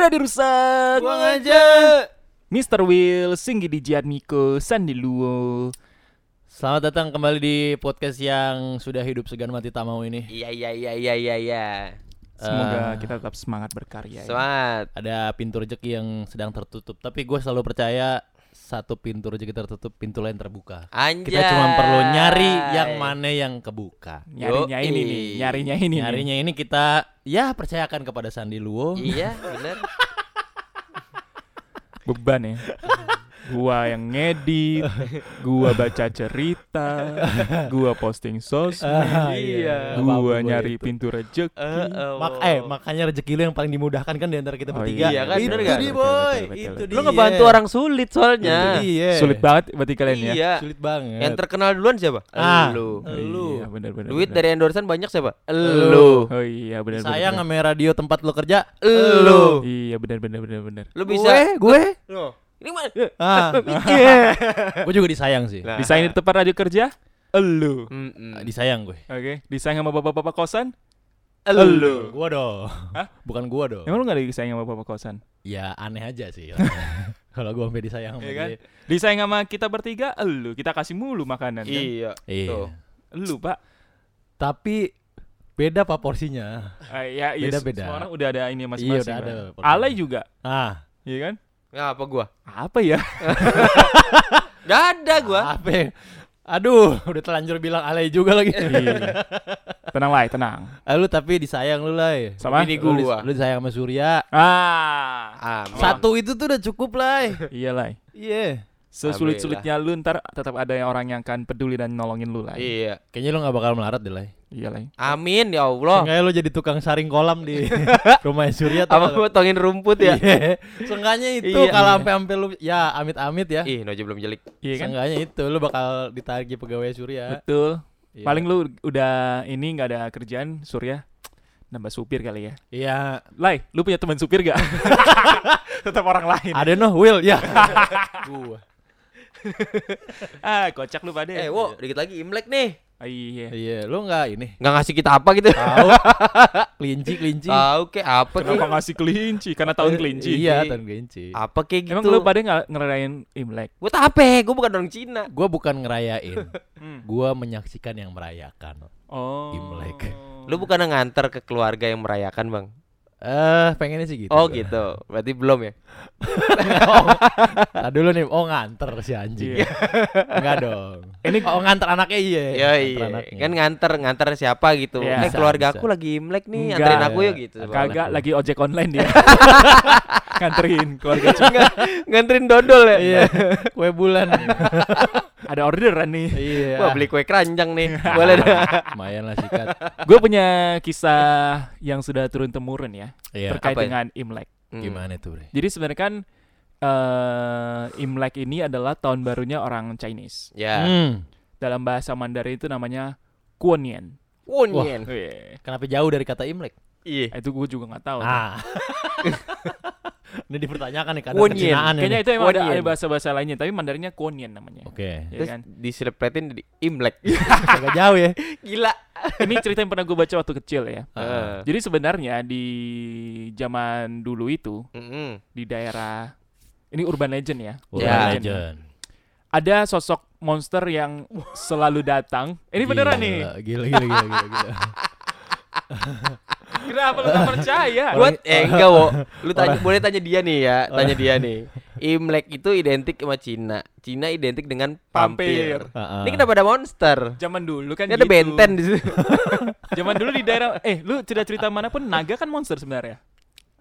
Ready rusak. Buang aja. Mr. Will, Singgi di Miko, Sandi Luo. Selamat datang kembali di podcast yang sudah hidup segan mati tak mau ini. Iya iya iya iya iya iya. Semoga Eh, kita tetap semangat berkarya. ya. Semangat. Ada pintu rezeki yang sedang tertutup, tapi gue selalu percaya satu pintu rezeki tertutup, pintu lain terbuka. Anjay. Kita cuma perlu nyari yang mana yang kebuka. Nyarinya Yoi. ini nih, nyarinya ini. nih. Nyarinya ini kita ya percayakan kepada Sandi Luo. Iya bener. beban ya. gua yang ngedit, gua baca cerita, gua posting sosmed, Ah, Iya. Nggak gua nyari itu. pintu rezeki. Eh, eh, Mak wow. eh makanya rezeki lu yang paling dimudahkan kan di antara kita Oh, bertiga. iya kan, itu bener kan? dia Betul, boy, betul, betul, itu dia. Lu ngebantu orang sulit soalnya. Dia. Sulit banget berarti kalian ya. Iya. Sulit banget. Yang terkenal duluan siapa? Ah. Lu. Lu. Iya, benar benar. Duit dari endorsean banyak siapa? Lu. Oh iya benar benar. Sayang sama radio tempat lu kerja. Lu. Iya benar benar benar benar. Lu bisa. gue. Loh, Ini mah. Ah. gue juga disayang sih. Nah. Desain di tempat radio kerja? Elu. Mm-mm. Ah, Disayang gue. Oke, desain sama bapak-bapak kosan? Lu. Gua dong. Hah? Bukan gua dong. Emang lu gak disayang sama bapak kosan? Ya aneh aja sih. Kalau gua sampai disayang sama Iya kan? dia. Disayang sama kita bertiga? Elu, kita kasih mulu makanan kan? Iya. Iya. Tuh. Elu, Pak. Tapi beda pak porsinya. Ah, ya, iya, Beda-beda. Semua orang udah ada ini Iya, masing-masing. udah Pak. ada porsinya. Alay juga, Ah, iya kan? Ngapa gua? Apa ya? Gak ada gua. apa? ya? Aduh, udah telanjur bilang alay juga lagi. Iya. tenang lah, tenang. Ah, lu tapi disayang lu lah. Sama? Ini Lu, dis- gua. lu disayang sama Surya. Ah, Amin. Satu itu tuh udah cukup lah. iya lah. Iya. Sesulit-sulitnya lu ntar tetap ada yang orang yang akan peduli dan nolongin lu lah. Iya. Kayaknya lu gak bakal melarat deh lah. Iya lah. Amin ya Allah. Seenggaknya lu jadi tukang saring kolam di rumah Surya Apa tau gak? potongin rumput ya? Iya. Seenggaknya itu Iya. kalau sampai sampai lu ya amit-amit ya. Ih, Nojo belum jelik. Iya kan? Seenggaknya itu lu bakal ditagih pegawai Surya. Betul. Iya. Paling lu udah ini nggak ada kerjaan, Surya nambah supir kali ya. Iya. Lai, lu punya teman supir gak? Tetap orang lain. Ada noh Will ya. Gua. ah, kocak lu pada. Eh, wo, dikit lagi Imlek nih. Ah, iya. Iya, lu enggak ini. Nggak ngasih kita apa gitu. Tahu. kelinci, kelinci. Tahu kek apa? Kenapa ngasih kelinci? Karena tahun kelinci. Iya, tahun kelinci. Apa kek gitu? Emang lu pada nggak ngerayain Imlek? Gue tape, gue bukan orang Cina. Gua bukan ngerayain. Hmm. Gua menyaksikan yang merayakan. Oh. Imlek. Lu bukan nganter ke keluarga yang merayakan, Bang. Eh, pengennya sih gitu. Oh, gua. gitu. Berarti belum ya? Nah, dulu nih, oh nganter si anjing. Iya. Enggak dong. Ini Oh nganter anaknya iya. Iya, nganter iya. anaknya. Kan nganter, nganter siapa gitu. Iya. eh, keluarga bisa. aku lagi Imlek nih, Enggak. anterin aku yuk gitu. kagak lagi ojek online dia. Nganterin keluarga. Nggak- nganterin dodol ya. Iya, kue bulan. Ada orderan nih. iya. Wah, beli kue keranjang nih. Boleh dah. lumayan lah sikat. Gue punya kisah yang sudah turun temurun ya Iya. terkait apa ya? dengan Imlek. Hmm. Gimana tuh, Bre? Jadi sebenarnya kan eh Imlek ini adalah tahun barunya orang Chinese. Ya. Hmm. Dalam bahasa Mandarin itu namanya Kuonian. Wonyen. Wih, Kenapa jauh dari kata Imlek? Iya. itu gue juga nggak tahu. Ah. Ini dipertanyakan nih Wonyen. kecinaan Kayaknya itu emang ada, ada bahasa-bahasa lainnya, tapi Mandarinnya Kuonian namanya. Oke. Ya Terus kan? diselepretin di Imlek. Agak jauh ya. Gila. Ini cerita yang pernah gue baca waktu kecil ya. Ah. Jadi sebenarnya di zaman dulu itu Mm-mm. di daerah ini urban legend ya. Urban Ya. Legend. Ada sosok monster yang selalu datang. Ini beneran nih. Gila, gila, gila, gila, gila. Kenapa lu gak percaya? Buat eh enggak, Wo. Lu tanya boleh tanya dia nih ya, tanya dia nih. Imlek itu identik sama Cina. Cina identik dengan pampir. Pampir. Ini kenapa ada monster? Zaman dulu kan Ini ada gitu. benten di situ. Zaman dulu di daerah eh lu cerita-cerita mana pun naga kan monster sebenarnya.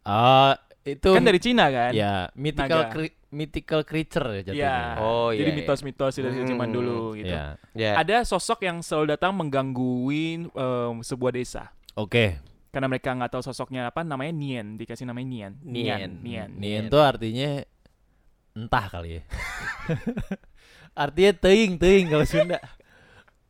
Ah, itu Kan dari Cina kan? ya mythical cre- mythical creature ya jatuhnya. Iya. Oh, Jadi iya, iya. mitos-mitos dari zaman Hmm, dulu gitu. Iya. Ya. Ada sosok yang selalu datang menggangguin em, sebuah desa. Oke. Karena mereka nggak tahu sosoknya apa, namanya Nien, dikasih namanya Nien. Nien. Nien. Nien tuh artinya entah kali ya. artinya teing, teing kalau Sunda.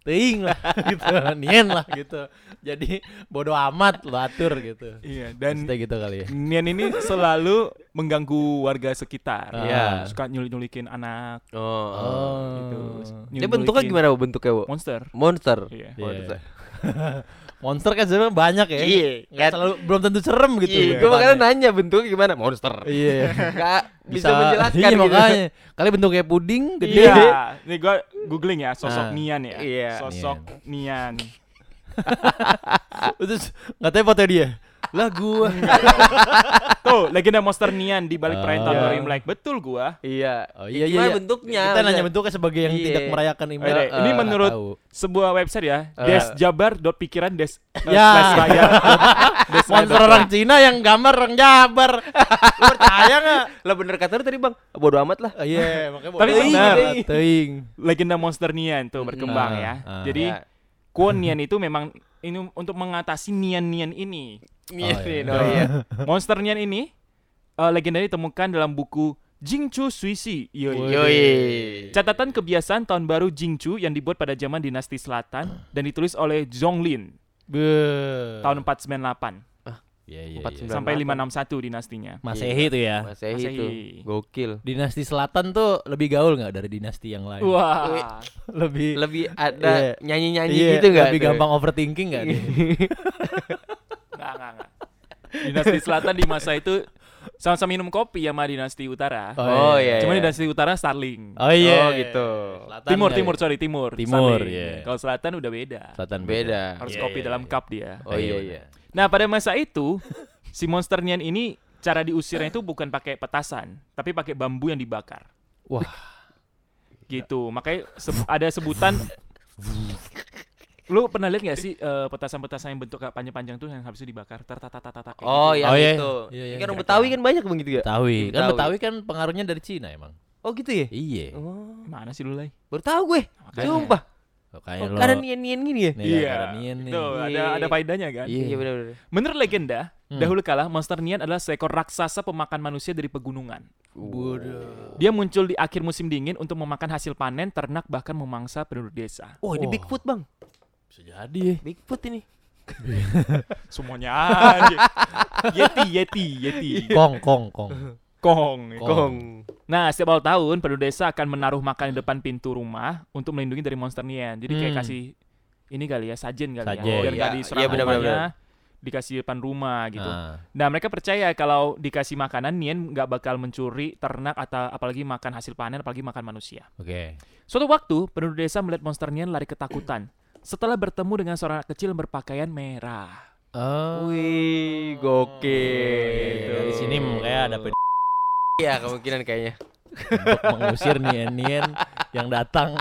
Teing lah gitu. Nien lah gitu. Jadi bodoh amat lo atur gitu. Iya, dan Maksudnya gitu kali ya. Nian ini selalu mengganggu warga sekitar. Iya. Suka nyulik-nyulikin anak Oh. gitu. Oh. Dia bentuknya gimana? Bentuknya? Monster. Monster. Iya. Monster. Monster kan sebenarnya banyak ya. Iya, kan? selalu belum tentu serem gitu. Iya, gue makanya nanya bentuknya gimana? Monster. Iya. Gak bisa, menjelaskan Iya gitu. makanya. Kali bentuknya puding gede. Iya, ini gua googling ya sosok Ah. Nian ya. Iya. Sosok Nian. Terus ngatanya foto dia. Lah gua. Tuh, legenda monster Nian di balik perayaan tahun Oh. baru Imlek. Betul gua. Iya. Oh Ya, iya gimana iya. bentuknya? Kita nanya bentuknya sebagai yang Iya. tidak merayakan Imlek. Oke, ini menurut nggak tahu. sebuah website ya, Eh. desjabar.pikiran des eh, Ya. raya. Des Monster orang Cina yang gambar orang Jabar. Lu percaya enggak? Lah bener kata lu tadi bang, bodo amat lah. Iya, makanya Tapi benar. legenda monster Nian tuh berkembang Ah, ya. ah. Jadi Ya. Kwon Nian itu memang ini untuk mengatasi Nian-Nian ini. Iya, Oh, iya. oh iya. Monster Nian ini eh, legenda ditemukan dalam buku Jingchu Suisi. Yoi. Yoi. Catatan kebiasaan tahun baru Jingchu yang dibuat pada zaman dinasti selatan dan ditulis oleh Zhonglin Be. tahun 498 Iya, iya, Empat iya. sembilan. sampai 98. 561 dinastinya. Masehi itu ya. Masehi Masehi. itu. Gokil. Dinasti Selatan tuh lebih gaul nggak dari dinasti yang lain? Wah. Lebih Lebih ada Iya. nyanyi-nyanyi iya, gitu enggak? Lebih gampang overthinking nggak nih? Enggak, enggak, enggak. Dinasti selatan di masa itu sama-sama minum kopi sama dinasti utara. Oh iya. Cuma iya. dinasti utara Starling. Oh iya. Oh, gitu. Selatan timur, nggak ya? timur, sorry, timur. Timur, iya. Kalau selatan udah beda. Selatan Beda. Harus Iya, kopi iya, dalam iya. cup dia. Oh iya iya. Nah, pada masa itu si monster Nian ini cara diusirnya itu bukan pakai petasan, tapi pakai bambu yang dibakar. Wah. Gitu. Makanya seb- ada sebutan Lu pernah lihat gak sih eh, petasan-petasan yang bentuk kayak panjang-panjang tuh yang habis itu dibakar? Tartatatatak kayak Oh, gitu. yang Oh, iya. itu. Iya, iya. kan orang Betawi kan banyak begitu ya? Betawi. Kan Betawi. Betawi kan pengaruhnya dari Cina emang. Oh gitu ya? Iya. Oh, Mana sih lu, Lai? baru tahu gue. Makanya. Sumpah. Kayak Oh, lo. karena nian-nian gini ya? Nih, Iya. gara-gara Nian nih. Tuh, ada Iya. ada faedahnya kan? Iya. Iya benar-benar. Menurut legenda, Hmm. dahulu kala monster Nian adalah seekor raksasa pemakan manusia dari pegunungan. Bodoh. Dia muncul di akhir musim dingin untuk memakan hasil panen, ternak bahkan memangsa penduduk desa. Oh, ini Oh. Bigfoot, Bang. Bisa jadi ya. Bigfoot ini. Semuanya aja. Yeti, Yeti, Yeti. Kong, kong, kong. Kong. Kong. Kong. Nah, setiap awal tahun penduduk desa akan menaruh makan di depan pintu rumah untuk melindungi dari monster Nian. Jadi kayak Hmm. kasih ini kali ya, sajen kali Sajen. ya. Biar Oh, iya. diserang Iya, benar, benar, rumahnya, dikasih di depan rumah gitu. Nah, Nah, mereka percaya kalau dikasih makanan Nian nggak bakal mencuri ternak atau apalagi makan hasil panen apalagi makan manusia. oke. Suatu waktu, penduduk desa melihat monster Nian lari ketakutan setelah bertemu dengan seorang anak kecil yang berpakaian merah. Oh. Wih, gokil. Dari sini kayak ada ped- Iya, kemungkinan kayaknya. untuk mengusir Nian-Nian yang datang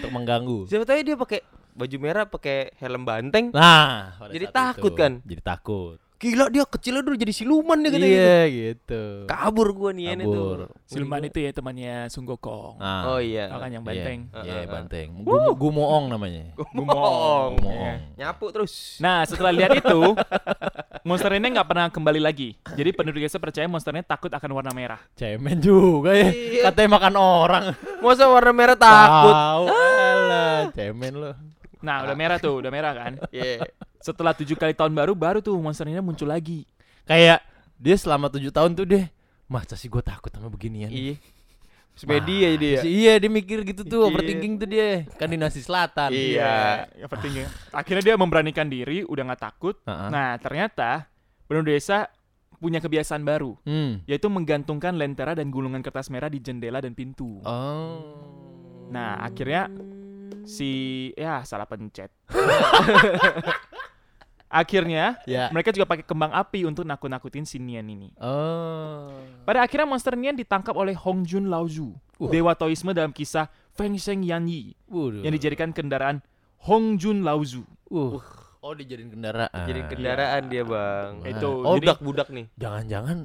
untuk mengganggu. Siapa tahu dia pakai baju merah, pakai helm banteng. Nah, Jadi takut itu, kan? Jadi takut. Gila dia kecilnya dulu jadi siluman dia katanya gitu. Iya gitu. Kabur gua nih Kabur. itu. Siluman itu ya temannya Sun Gokong. Nah, Oh iya. Kan yang iya, banteng. Iya, Heeh. banteng. Gumo, gumoong namanya. Gumong. Gumoong. Nyapu terus. Nah, setelah lihat itu, monster ini nggak pernah kembali lagi. Jadi penduduk desa percaya monsternya takut akan warna merah. Cemen juga ya. Iya. Katanya makan orang. Masa warna merah takut? Tahu. Alah, cemen lo. Nah, udah merah tuh, udah merah kan. Iya. Setelah tujuh kali tahun baru, baru tuh monster ini muncul lagi. Kayak dia selama tujuh tahun tuh deh. Masa sih gue takut sama beginian? Iya. Jadi ya. Masa Iya dia mikir gitu tuh Iya. overthinking tuh dia Kan dinasti selatan Iya. Yang pentingnya. Akhirnya dia memberanikan diri, udah nggak takut. Heeh. Nah, ternyata penduduk desa punya kebiasaan baru, Hmm. yaitu menggantungkan lentera dan gulungan kertas merah di jendela dan pintu. Oh Nah, akhirnya si ya salah pencet. akhirnya Ya mereka juga pakai kembang api untuk nakut-nakutin si Nian ini. Oh Pada akhirnya monster Nian ditangkap oleh Hong Jun Laozu, Wah. dewa Taoisme dalam kisah Feng Sheng Yan Yi Waduh. yang dijadikan kendaraan Hong Jun Laozu. uh. Oh dijadiin kendaraan Jadi kendaraan dia, Bang. Nah. Itu Oh, jadi Budak-budak nih. Jangan-jangan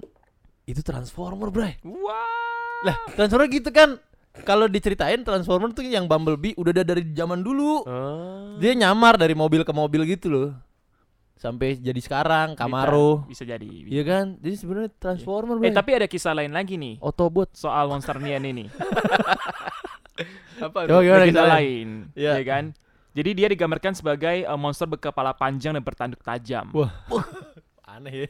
Itu Transformer bray wah. Lah Transformer gitu kan Kalau diceritain Transformer tuh yang Bumblebee Udah ada dari zaman dulu Oh. Dia nyamar dari mobil ke mobil gitu loh Sampai jadi sekarang Camaro bisa, bisa jadi. Iya kan Jadi sebenarnya Transformer Eh tapi ada kisah lain lagi nih Autobot soal monster Nian ini. Apa? Coba gimana ada kisah lain, Iya. ya kan? Jadi dia digambarkan sebagai uh, monster berkepala panjang dan bertanduk tajam. Wah Aneh ya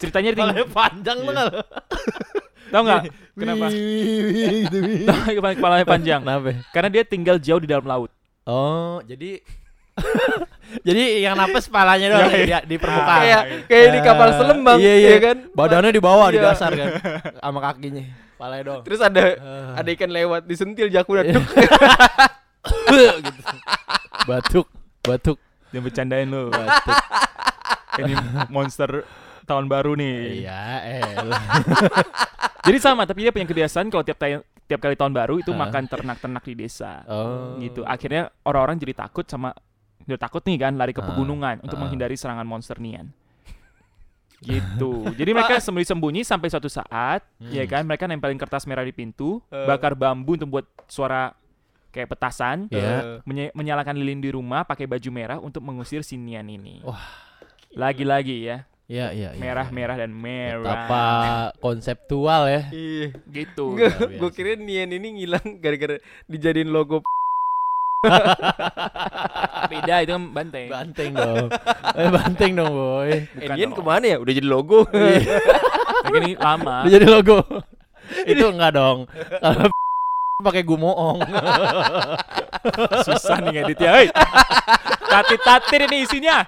Ceritanya Kepalanya panjang Iya. banget tahu nggak kenapa? gitu Tahu nggak kenapa kepalanya panjang? Kenapa Karena dia tinggal jauh di dalam laut. Oh jadi Jadi yang napas palanya doang di, di permukaan. kayak kayak di kapal selam bang Iya, iya. ya kan Badannya di bawah di Iya. dasar kan. Sama kakinya. Palanya doang. terus ada Eh. ada ikan lewat disentil jakuna duk gitu. Batuk, batuk, Jangan bercandain lu. batuk. Ini monster tahun baru nih. Iya, eh. Jadi sama, tapi dia punya kebiasaan kalau tiap tiap kali tahun baru itu Hah? makan ternak-ternak di desa. Oh. Gitu. Akhirnya orang-orang jadi takut sama udah takut nih kan lari ke Ah, pegunungan untuk ah. menghindari serangan monster nian. Gitu. Jadi mereka sembunyi-sembunyi sampai suatu saat, Hmm. ya kan, mereka nempelin kertas merah di pintu, Eh. bakar bambu untuk buat suara kayak petasan, Iya. menye- menyalakan lilin di rumah pakai baju merah untuk mengusir si nian ini. Wah. Lagi-lagi ya, Iya, iya, iya. merah, iya. merah dan merah. Betapa konseptual ya. iya Gitu. Gue kira Nian ini ngilang gara-gara dijadiin logo Beda itu kan banteng. Banteng dong. Eh, banteng dong, boy. eh, dong. ke mana ya udah jadi logo ini lama. Udah jadi logo. Itu enggak dong. Kalau pakai gumoong. Susah nih ngeditnya. Hei. Tatit-tatit ini isinya.